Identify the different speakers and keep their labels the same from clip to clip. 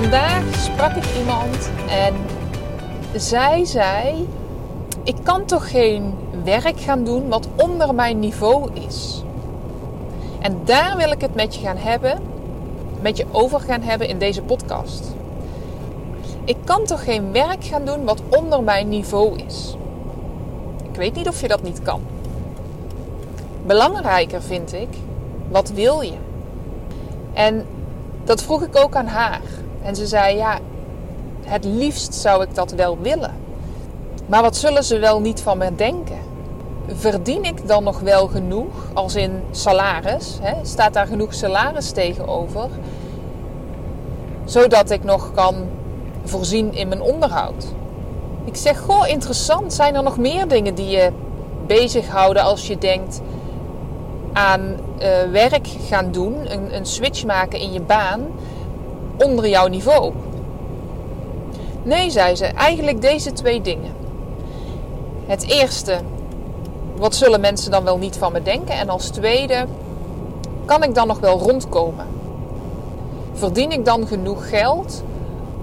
Speaker 1: Vandaag sprak ik iemand en zij zei: Ik kan toch geen werk gaan doen wat onder mijn niveau is. En daar wil ik het met je gaan hebben, met je over gaan hebben in deze podcast. Ik kan toch geen werk gaan doen wat onder mijn niveau is. Ik weet niet of je dat niet kan. Belangrijker vind ik, wat wil je? En dat vroeg ik ook aan haar. En ze zei: Ja, het liefst zou ik dat wel willen. Maar wat zullen ze wel niet van me denken? Verdien ik dan nog wel genoeg, als in salaris? Hè? Staat daar genoeg salaris tegenover? Zodat ik nog kan voorzien in mijn onderhoud. Ik zeg, goh, interessant. Zijn er nog meer dingen die je bezighouden als je denkt aan uh, werk gaan doen, een, een switch maken in je baan? Onder jouw niveau? Nee, zei ze, eigenlijk deze twee dingen. Het eerste, wat zullen mensen dan wel niet van me denken? En als tweede, kan ik dan nog wel rondkomen? Verdien ik dan genoeg geld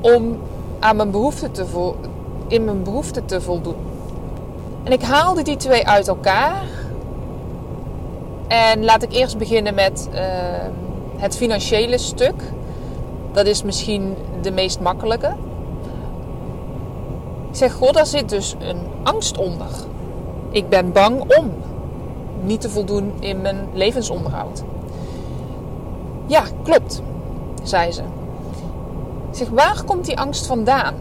Speaker 1: om aan mijn behoeften te in mijn behoeften te voldoen? En ik haalde die twee uit elkaar. En laat ik eerst beginnen met uh, het financiële stuk. Dat is misschien de meest makkelijke. Ik zeg, goh, daar zit dus een angst onder. Ik ben bang om niet te voldoen in mijn levensonderhoud. Ja, klopt, zei ze. Zeg, waar komt die angst vandaan?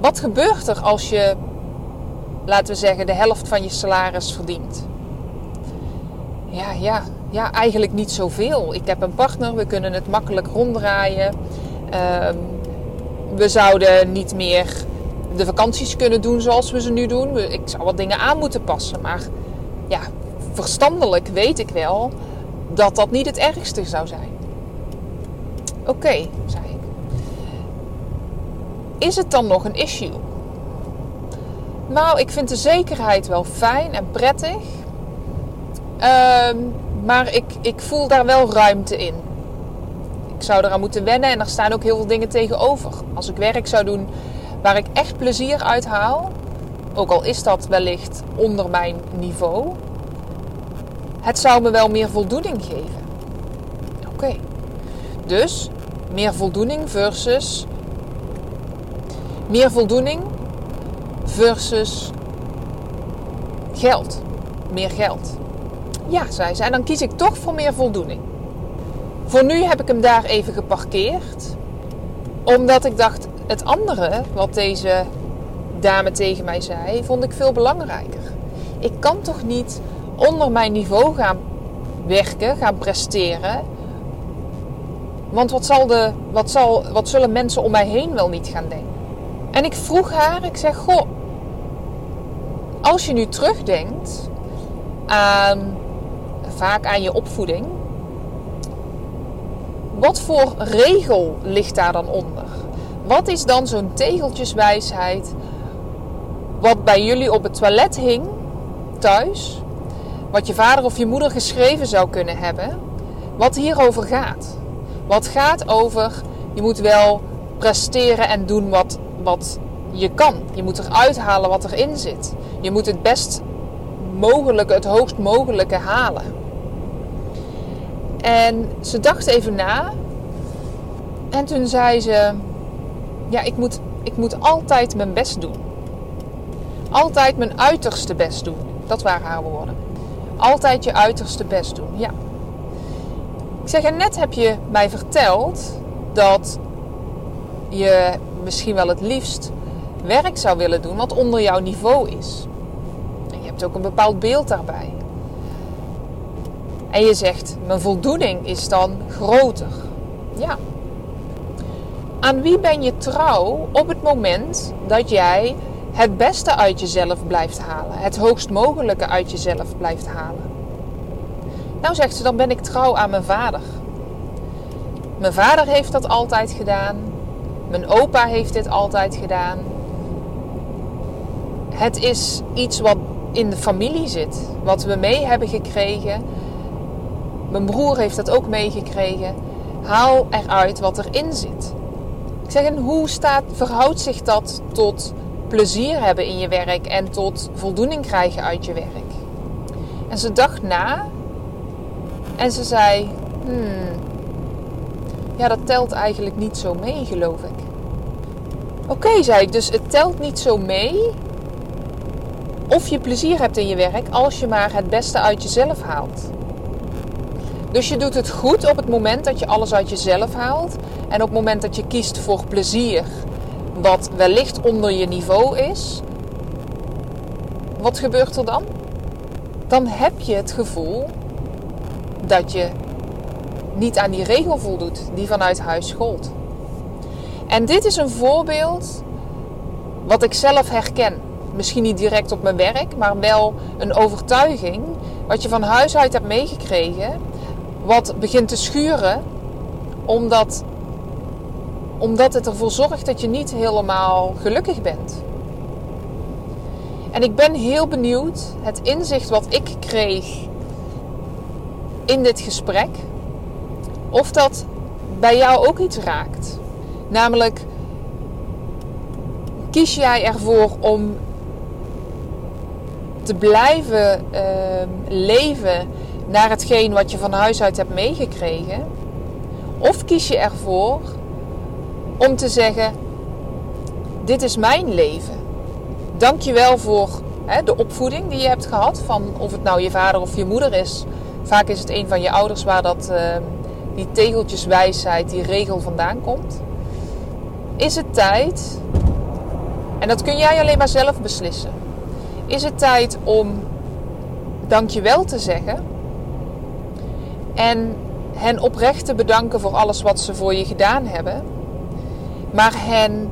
Speaker 1: Wat gebeurt er als je, laten we zeggen, de helft van je salaris verdient? Ja, ja, ja, eigenlijk niet zoveel. Ik heb een partner, we kunnen het makkelijk ronddraaien. Ehm, we zouden niet meer de vakanties kunnen doen zoals we ze nu doen. Ik zou wat dingen aan moeten passen. Maar ja, verstandelijk weet ik wel dat dat niet het ergste zou zijn. Oké, zei ik. Is het dan nog een issue? Nou, ik vind de zekerheid wel fijn en prettig. Um, maar ik, ik voel daar wel ruimte in. Ik zou eraan moeten wennen en er staan ook heel veel dingen tegenover. Als ik werk zou doen waar ik echt plezier uit haal, ook al is dat wellicht onder mijn niveau, het zou me wel meer voldoening geven. Oké. Dus meer voldoening versus meer voldoening versus geld. Meer geld. Ja, zei ze. En dan kies ik toch voor meer voldoening. Voor nu heb ik hem daar even geparkeerd. Omdat ik dacht, het andere wat deze dame tegen mij zei, vond ik veel belangrijker. Ik kan toch niet onder mijn niveau gaan werken, gaan presteren. Want wat, zal de, wat, zal, wat zullen mensen om mij heen wel niet gaan denken? En ik vroeg haar, ik zeg, goh, als je nu terugdenkt aan vaak aan je opvoeding. Wat voor regel ligt daar dan onder? Wat is dan zo'n tegeltjeswijsheid wat bij jullie op het toilet hing thuis? Wat je vader of je moeder geschreven zou kunnen hebben? Wat hierover gaat? Wat gaat over je moet wel presteren en doen wat, wat je kan. Je moet eruit halen wat erin zit. Je moet het best mogelijke, het hoogst mogelijke halen. En ze dacht even na. En toen zei ze: Ja, ik moet, ik moet altijd mijn best doen. Altijd mijn uiterste best doen. Dat waren haar woorden. Altijd je uiterste best doen, ja. Ik zeg, en net heb je mij verteld dat je misschien wel het liefst werk zou willen doen wat onder jouw niveau is. En je hebt ook een bepaald beeld daarbij. En je zegt, mijn voldoening is dan groter. Ja. Aan wie ben je trouw op het moment dat jij het beste uit jezelf blijft halen, het hoogst mogelijke uit jezelf blijft halen? Nou zegt ze, dan ben ik trouw aan mijn vader. Mijn vader heeft dat altijd gedaan. Mijn opa heeft dit altijd gedaan. Het is iets wat in de familie zit, wat we mee hebben gekregen. Mijn broer heeft dat ook meegekregen. Haal eruit wat erin zit. Ik zeg, en hoe staat, verhoudt zich dat tot plezier hebben in je werk en tot voldoening krijgen uit je werk? En ze dacht na en ze zei: Hmm, ja, dat telt eigenlijk niet zo mee, geloof ik. Oké, zei ik, dus het telt niet zo mee of je plezier hebt in je werk als je maar het beste uit jezelf haalt. Dus je doet het goed op het moment dat je alles uit jezelf haalt. En op het moment dat je kiest voor plezier, wat wellicht onder je niveau is. Wat gebeurt er dan? Dan heb je het gevoel dat je niet aan die regel voldoet die vanuit huis gold. En dit is een voorbeeld wat ik zelf herken. Misschien niet direct op mijn werk, maar wel een overtuiging wat je van huis uit hebt meegekregen, wat begint te schuren omdat, omdat het ervoor zorgt dat je niet helemaal gelukkig bent. En ik ben heel benieuwd, het inzicht wat ik kreeg in dit gesprek, of dat bij jou ook iets raakt. Namelijk, kies jij ervoor om te blijven uh, leven naar hetgeen wat je van huis uit hebt meegekregen? Of kies je ervoor om te zeggen: Dit is mijn leven. Dank je wel voor hè, de opvoeding die je hebt gehad. Van of het nou je vader of je moeder is. Vaak is het een van je ouders waar dat, uh, die tegeltjeswijsheid, die regel vandaan komt. Is het tijd, en dat kun jij alleen maar zelf beslissen. Is het tijd om dankjewel te zeggen en hen oprecht te bedanken voor alles wat ze voor je gedaan hebben, maar hen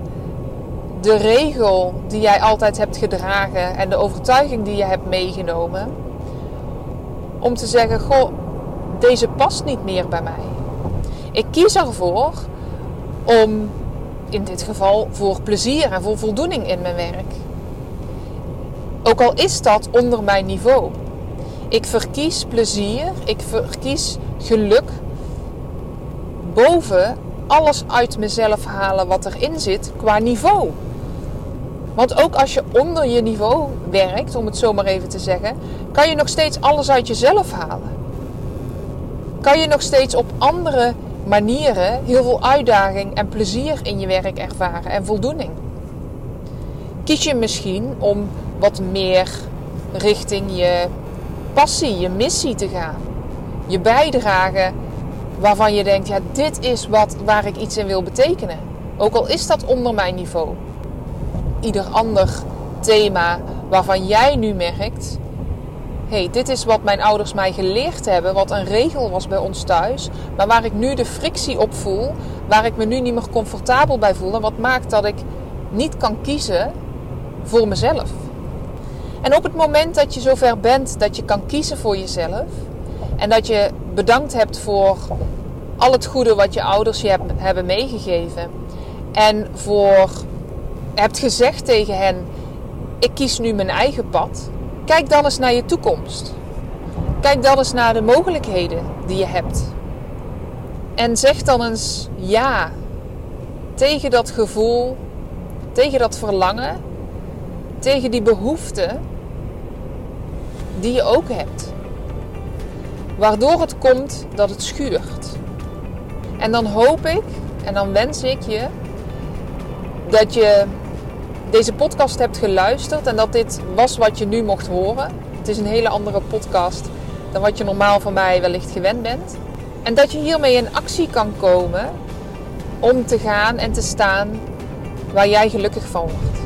Speaker 1: de regel die jij altijd hebt gedragen en de overtuiging die je hebt meegenomen, om te zeggen: Goh, deze past niet meer bij mij. Ik kies ervoor om in dit geval voor plezier en voor voldoening in mijn werk. Ook al is dat onder mijn niveau. Ik verkies plezier, ik verkies geluk boven alles uit mezelf halen wat erin zit qua niveau. Want ook als je onder je niveau werkt, om het zo maar even te zeggen, kan je nog steeds alles uit jezelf halen. Kan je nog steeds op andere manieren heel veel uitdaging en plezier in je werk ervaren en voldoening. Kies je misschien om wat meer richting je passie, je missie te gaan. Je bijdrage waarvan je denkt, ja, dit is wat, waar ik iets in wil betekenen. Ook al is dat onder mijn niveau. Ieder ander thema waarvan jij nu merkt, hey, dit is wat mijn ouders mij geleerd hebben, wat een regel was bij ons thuis, maar waar ik nu de frictie op voel, waar ik me nu niet meer comfortabel bij voel en wat maakt dat ik niet kan kiezen voor mezelf. En op het moment dat je zover bent dat je kan kiezen voor jezelf en dat je bedankt hebt voor al het goede wat je ouders je hebben meegegeven en voor hebt gezegd tegen hen: ik kies nu mijn eigen pad Kijk dan eens naar je toekomst. Kijk dan eens naar de mogelijkheden die je hebt. En zeg dan eens ja tegen dat gevoel, tegen dat verlangen, tegen die behoefte die je ook hebt. Waardoor het komt dat het schuurt. En dan hoop ik en dan wens ik je dat je deze podcast hebt geluisterd en dat dit was wat je nu mocht horen. Het is een hele andere podcast dan wat je normaal van mij wellicht gewend bent. En dat je hiermee in actie kan komen om te gaan en te staan waar jij gelukkig van wordt.